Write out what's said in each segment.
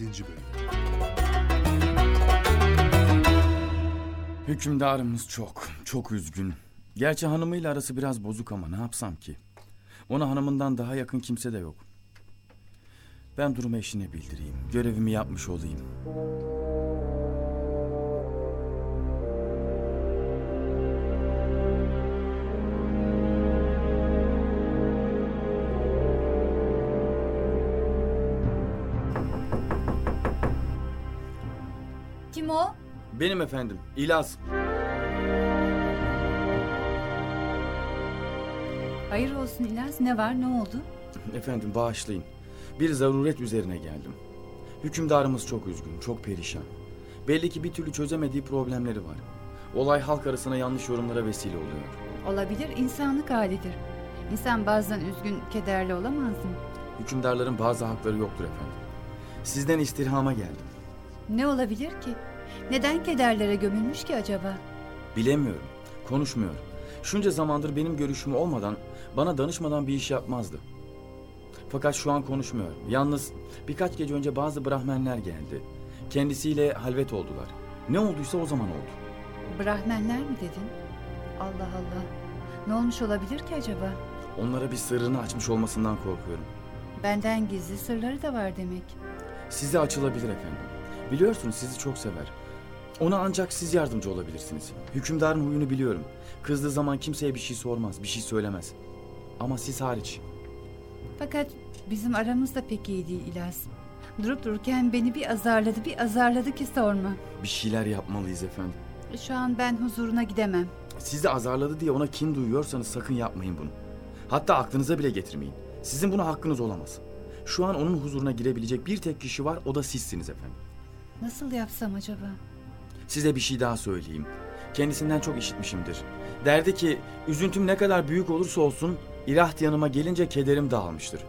bölüm. Hükümdarımız çok, çok üzgün. Gerçi hanımıyla arası biraz bozuk ama ne yapsam ki? Ona hanımından daha yakın kimse de yok. Ben durumu eşine bildireyim. Görevimi yapmış olayım. Kim o? Benim efendim, İlaz. Hayır olsun İlyas. Ne var ne oldu? Efendim bağışlayın. Bir zaruret üzerine geldim. Hükümdarımız çok üzgün, çok perişan. Belli ki bir türlü çözemediği problemleri var. Olay halk arasına yanlış yorumlara vesile oluyor. Olabilir insanlık halidir. İnsan bazen üzgün, kederli olamaz mı? Hükümdarların bazı hakları yoktur efendim. Sizden istirhama geldim. Ne olabilir ki? Neden kederlere gömülmüş ki acaba? Bilemiyorum, konuşmuyor. Şunca zamandır benim görüşüm olmadan, bana danışmadan bir iş yapmazdı. Fakat şu an konuşmuyor. Yalnız birkaç gece önce bazı Brahmenler geldi. Kendisiyle halvet oldular. Ne olduysa o zaman oldu. Brahmenler mi dedin? Allah Allah. Ne olmuş olabilir ki acaba? Onlara bir sırrını açmış olmasından korkuyorum. Benden gizli sırları da var demek. Size açılabilir efendim. Biliyorsunuz sizi çok sever. Ona ancak siz yardımcı olabilirsiniz. Hükümdarın huyunu biliyorum. Kızdığı zaman kimseye bir şey sormaz, bir şey söylemez. Ama siz hariç. Fakat bizim aramız da pek iyi değil İlyas. Durup dururken beni bir azarladı, bir azarladı ki sorma. Bir şeyler yapmalıyız efendim. Şu an ben huzuruna gidemem. Sizi azarladı diye ona kin duyuyorsanız sakın yapmayın bunu. Hatta aklınıza bile getirmeyin. Sizin buna hakkınız olamaz. Şu an onun huzuruna girebilecek bir tek kişi var, o da sizsiniz efendim. Nasıl yapsam acaba? Size bir şey daha söyleyeyim. Kendisinden çok işitmişimdir. Derdi ki üzüntüm ne kadar büyük olursa olsun ilaht yanıma gelince kederim dağılmıştır.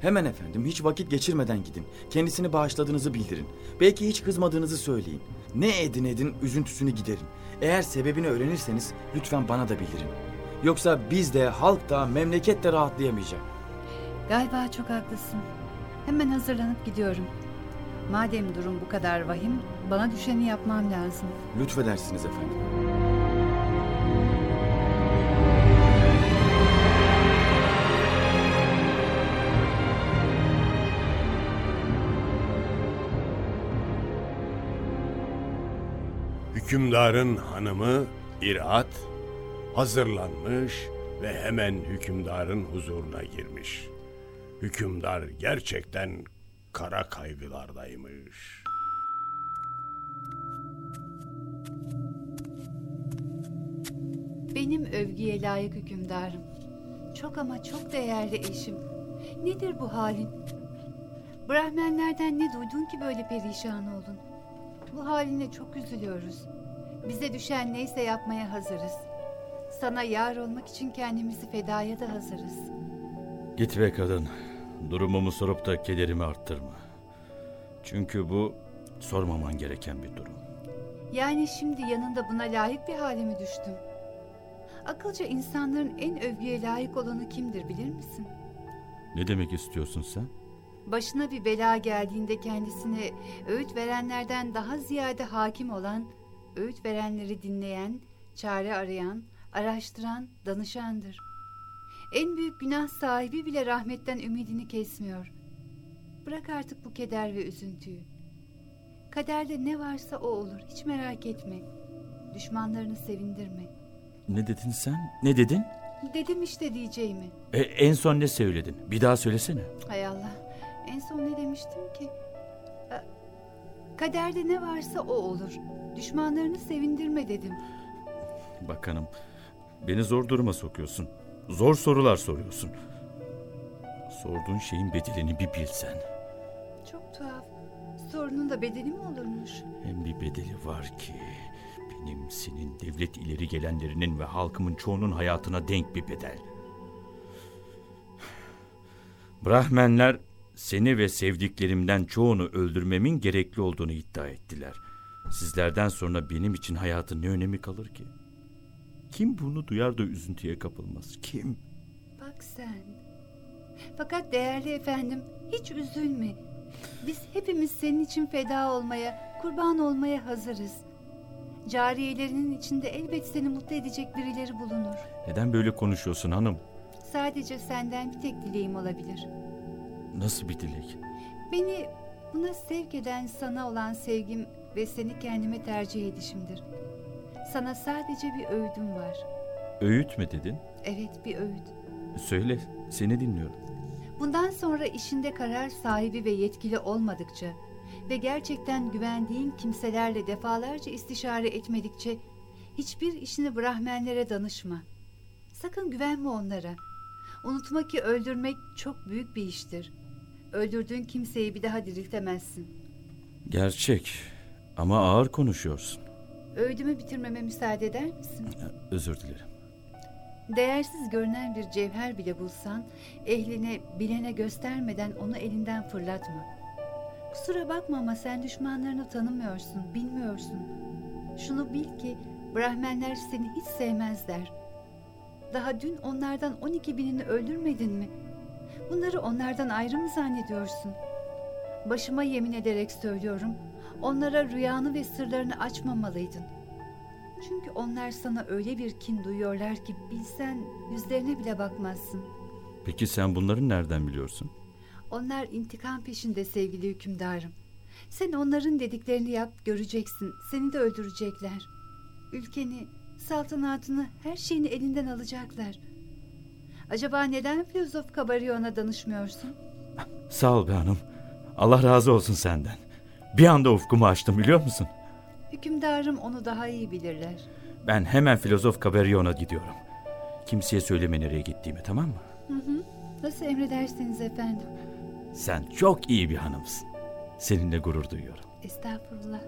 Hemen efendim hiç vakit geçirmeden gidin. Kendisini bağışladığınızı bildirin. Belki hiç kızmadığınızı söyleyin. Ne edin edin üzüntüsünü giderin. Eğer sebebini öğrenirseniz lütfen bana da bildirin. Yoksa biz de halk da memleket de rahatlayamayacak. Galiba çok haklısın. Hemen hazırlanıp gidiyorum. Madem durum bu kadar vahim, bana düşeni yapmam lazım. Lütfedersiniz efendim. Hükümdarın hanımı İrat hazırlanmış ve hemen hükümdarın huzuruna girmiş. Hükümdar gerçekten kara kaygılardaymış. Benim övgüye layık hükümdarım. Çok ama çok değerli eşim. Nedir bu halin? Brahmenlerden ne duydun ki böyle perişan oldun? Bu haline çok üzülüyoruz. Bize düşen neyse yapmaya hazırız. Sana yar olmak için kendimizi fedaya da hazırız. Git be kadın. Durumumu sorup da kederimi arttırma. Çünkü bu sormaman gereken bir durum. Yani şimdi yanında buna layık bir hale mi düştüm? Akılca insanların en övgüye layık olanı kimdir bilir misin? Ne demek istiyorsun sen? Başına bir bela geldiğinde kendisine öğüt verenlerden daha ziyade hakim olan, öğüt verenleri dinleyen, çare arayan, araştıran, danışandır. En büyük günah sahibi bile rahmetten ümidini kesmiyor. Bırak artık bu keder ve üzüntüyü. Kaderde ne varsa o olur, hiç merak etme. Düşmanlarını sevindirme. Ne dedin sen? Ne dedin? Dedim işte diyeceğimi. E, en son ne söyledin? Bir daha söylesene. Hay Allah. En son ne demiştim ki? E, Kaderde ne varsa o olur. Düşmanlarını sevindirme dedim. Bak hanım, beni zor duruma sokuyorsun. Zor sorular soruyorsun. Sorduğun şeyin bedelini bir bilsen. Çok tuhaf. Sorunun da bedeli mi olurmuş? Hem bir bedeli var ki benim senin devlet ileri gelenlerinin ve halkımın çoğunun hayatına denk bir bedel. Brahmenler seni ve sevdiklerimden çoğunu öldürmemin gerekli olduğunu iddia ettiler. Sizlerden sonra benim için hayatın ne önemi kalır ki? Kim bunu duyar da üzüntüye kapılmaz? Kim? Bak sen. Fakat değerli efendim hiç üzülme. Biz hepimiz senin için feda olmaya, kurban olmaya hazırız. Cariyelerinin içinde elbet seni mutlu edecek birileri bulunur. Neden böyle konuşuyorsun hanım? Sadece senden bir tek dileğim olabilir. Nasıl bir dilek? Beni buna sevk eden sana olan sevgim ve seni kendime tercih edişimdir. Sana sadece bir öğüdüm var. Öğüt mü dedin? Evet bir öğüt. Söyle, seni dinliyorum. Bundan sonra işinde karar sahibi ve yetkili olmadıkça ve gerçekten güvendiğin kimselerle defalarca istişare etmedikçe hiçbir işini Brahmenlere danışma. Sakın güvenme onlara. Unutma ki öldürmek çok büyük bir iştir. Öldürdüğün kimseyi bir daha diriltemezsin. Gerçek ama ağır konuşuyorsun. Öğüdümü bitirmeme müsaade eder misin? Özür dilerim. Değersiz görünen bir cevher bile bulsan, ehline, bilene göstermeden onu elinden fırlatma. Kusura bakma ama sen düşmanlarını tanımıyorsun, bilmiyorsun. Şunu bil ki Brahmenler seni hiç sevmezler. Daha dün onlardan 12 binini öldürmedin mi? Bunları onlardan ayrı mı zannediyorsun? Başıma yemin ederek söylüyorum, onlara rüyanı ve sırlarını açmamalıydın. Çünkü onlar sana öyle bir kin duyuyorlar ki bilsen yüzlerine bile bakmazsın. Peki sen bunları nereden biliyorsun? Onlar intikam peşinde sevgili hükümdarım. Sen onların dediklerini yap göreceksin. Seni de öldürecekler. Ülkeni, saltanatını, her şeyini elinden alacaklar. Acaba neden filozof Kabaryon'a danışmıyorsun? Sağ ol be hanım. Allah razı olsun senden. Bir anda ufkumu açtım biliyor musun? Hükümdarım onu daha iyi bilirler. Ben hemen filozof Kaberyon'a gidiyorum. Kimseye söyleme nereye gittiğimi tamam mı? Nasıl emredersiniz efendim? Sen çok iyi bir hanımsın. Seninle gurur duyuyorum. Estağfurullah.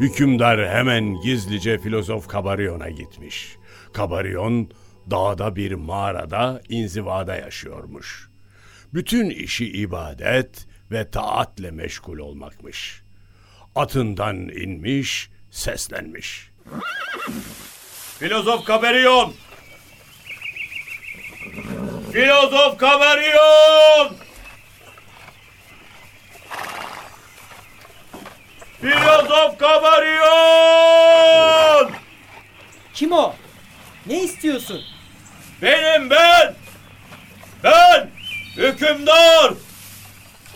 Hükümdar hemen gizlice filozof Kabaryon'a gitmiş. Kabaryon dağda bir mağarada inzivada yaşıyormuş. Bütün işi ibadet ve taatle meşgul olmakmış. Atından inmiş, seslenmiş. Filozof Kabaryon! Filozof Kabaryon! Filozof Kabaryon! Kim o? Ne istiyorsun? Benim ben! Ben! Hükümdar!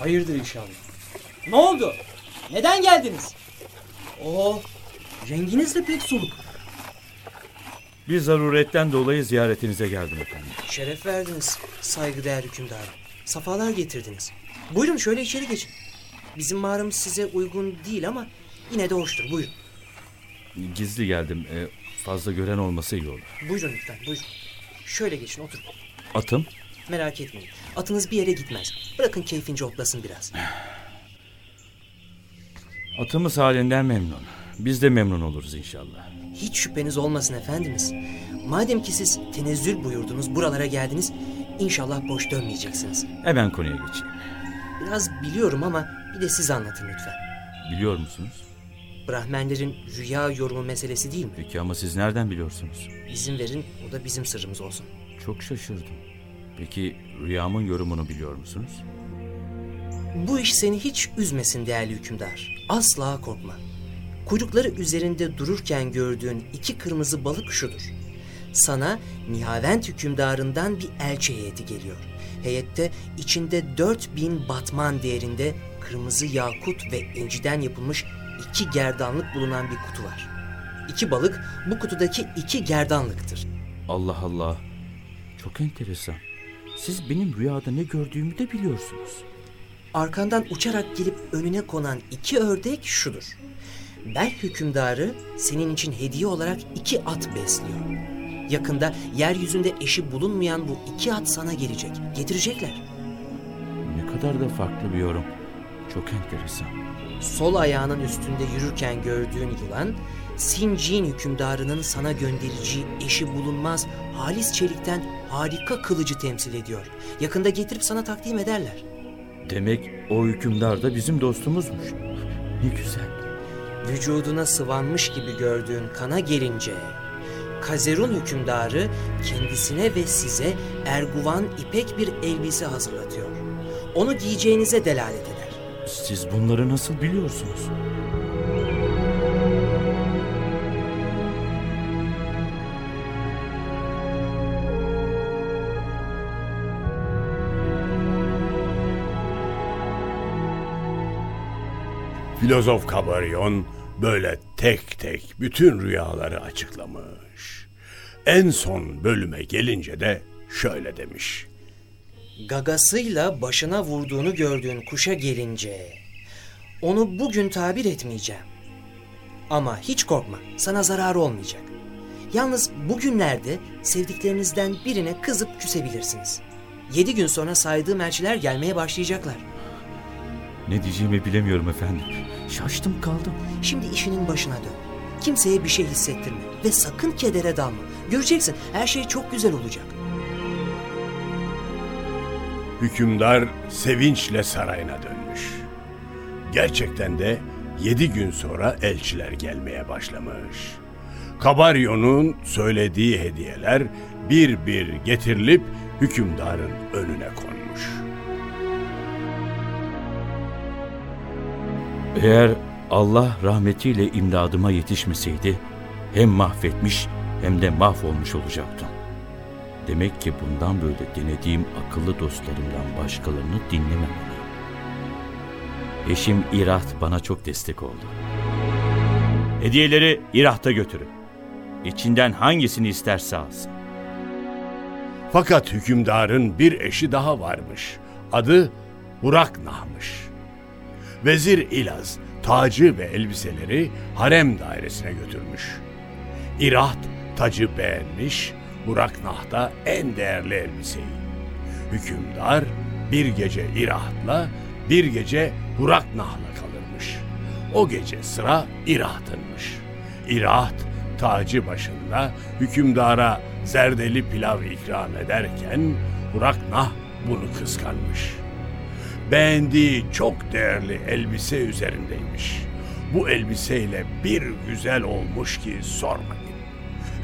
Hayırdır inşallah. Ne oldu? Neden geldiniz? Oo, renginiz de pek soluk. Bir zaruretten dolayı ziyaretinize geldim efendim. Şeref verdiniz saygıdeğer hükümdarım. Safalar getirdiniz. Buyurun şöyle içeri geçin. Bizim mağaramız size uygun değil ama yine de hoştur. Buyurun. Gizli geldim. E, fazla gören olmasa iyi olur. Buyurun lütfen buyurun. Şöyle geçin oturun. Atım? Merak etmeyin. Atınız bir yere gitmez. Bırakın keyfince otlasın biraz. Atımız halinden memnun. Biz de memnun oluruz inşallah. Hiç şüpheniz olmasın efendimiz. Madem ki siz tenezzül buyurdunuz buralara geldiniz. İnşallah boş dönmeyeceksiniz. Hemen konuya geçeyim. Biraz biliyorum ama bir de siz anlatın lütfen. Biliyor musunuz? Brahmenlerin rüya yorumu meselesi değil mi? Peki ama siz nereden biliyorsunuz? İzin verin o da bizim sırrımız olsun. Çok şaşırdım. Peki rüyamın yorumunu biliyor musunuz? Bu iş seni hiç üzmesin değerli hükümdar. Asla korkma. Kuyrukları üzerinde dururken gördüğün iki kırmızı balık şudur. Sana Nihavent hükümdarından bir elçi heyeti geliyor. Heyette içinde 4000 batman değerinde kırmızı yakut ve inciden yapılmış iki gerdanlık bulunan bir kutu var. İki balık bu kutudaki iki gerdanlıktır. Allah Allah. Çok enteresan. Siz benim rüyada ne gördüğümü de biliyorsunuz. arkandan uçarak gelip önüne konan iki ördek şudur. Bel hükümdarı senin için hediye olarak iki at besliyor. Yakında yeryüzünde eşi bulunmayan bu iki at sana gelecek. Getirecekler. Ne kadar da farklı bir yorum. Çok enteresan. Sol ayağının üstünde yürürken gördüğün yılan, Sincin hükümdarının sana göndereceği eşi bulunmaz halis çelikten harika kılıcı temsil ediyor. Yakında getirip sana takdim ederler. Demek o hükümdar da bizim dostumuzmuş. Ne güzel. Vücuduna sıvanmış gibi gördüğün kana gelince Kazerun hükümdarı kendisine ve size erguvan ipek bir elbise hazırlatıyor. Onu giyeceğinize delalet eder. Siz bunları nasıl biliyorsunuz? Filozof Kabaryon böyle tek tek bütün rüyaları açıklamış. En son bölüme gelince de şöyle demiş. Gagasıyla başına vurduğunu gördüğün kuşa gelince onu bugün tabir etmeyeceğim. Ama hiç korkma sana zararı olmayacak. Yalnız bugünlerde sevdiklerinizden birine kızıp küsebilirsiniz. Yedi gün sonra saydığım elçiler gelmeye başlayacaklar. Ne diyeceğimi bilemiyorum efendim. Şaştım kaldım. Şimdi işinin başına dön. Kimseye bir şey hissettirme ve sakın kedere dalma. Göreceksin her şey çok güzel olacak. Hükümdar sevinçle sarayına dönmüş. Gerçekten de yedi gün sonra elçiler gelmeye başlamış. Kabaryon'un söylediği hediyeler bir bir getirilip hükümdarın önüne konmuş. Eğer Allah rahmetiyle imdadıma yetişmeseydi hem mahvetmiş hem de mahvolmuş olacaktım. Demek ki bundan böyle denediğim akıllı dostlarımdan başkalarını dinlememeliyim. Eşim İraht bana çok destek oldu. Hediyeleri İraht'a götürün. İçinden hangisini isterse alsın. Fakat hükümdarın bir eşi daha varmış. Adı Buraknah'mış. Vezir İlaz tacı ve elbiseleri harem dairesine götürmüş. İraht tacı beğenmiş, Buraknah da en değerli elbiseyi. Hükümdar bir gece İraht'la, bir gece Buraknah'la kalırmış. O gece sıra İraht'ınmış. İraht tacı başında hükümdara zerdeli pilav ikram ederken Buraknah bunu kıskanmış. Beğendiği çok değerli elbise üzerindeymiş. Bu elbiseyle bir güzel olmuş ki sormayın.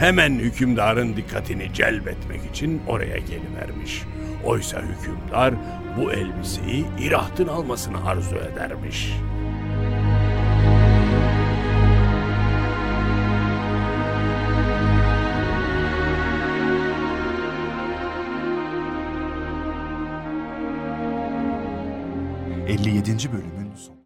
Hemen hükümdarın dikkatini celbetmek için oraya gelivermiş. Oysa hükümdar bu elbiseyi İraht'ın almasını arzu edermiş. ...57. bölümün sonu.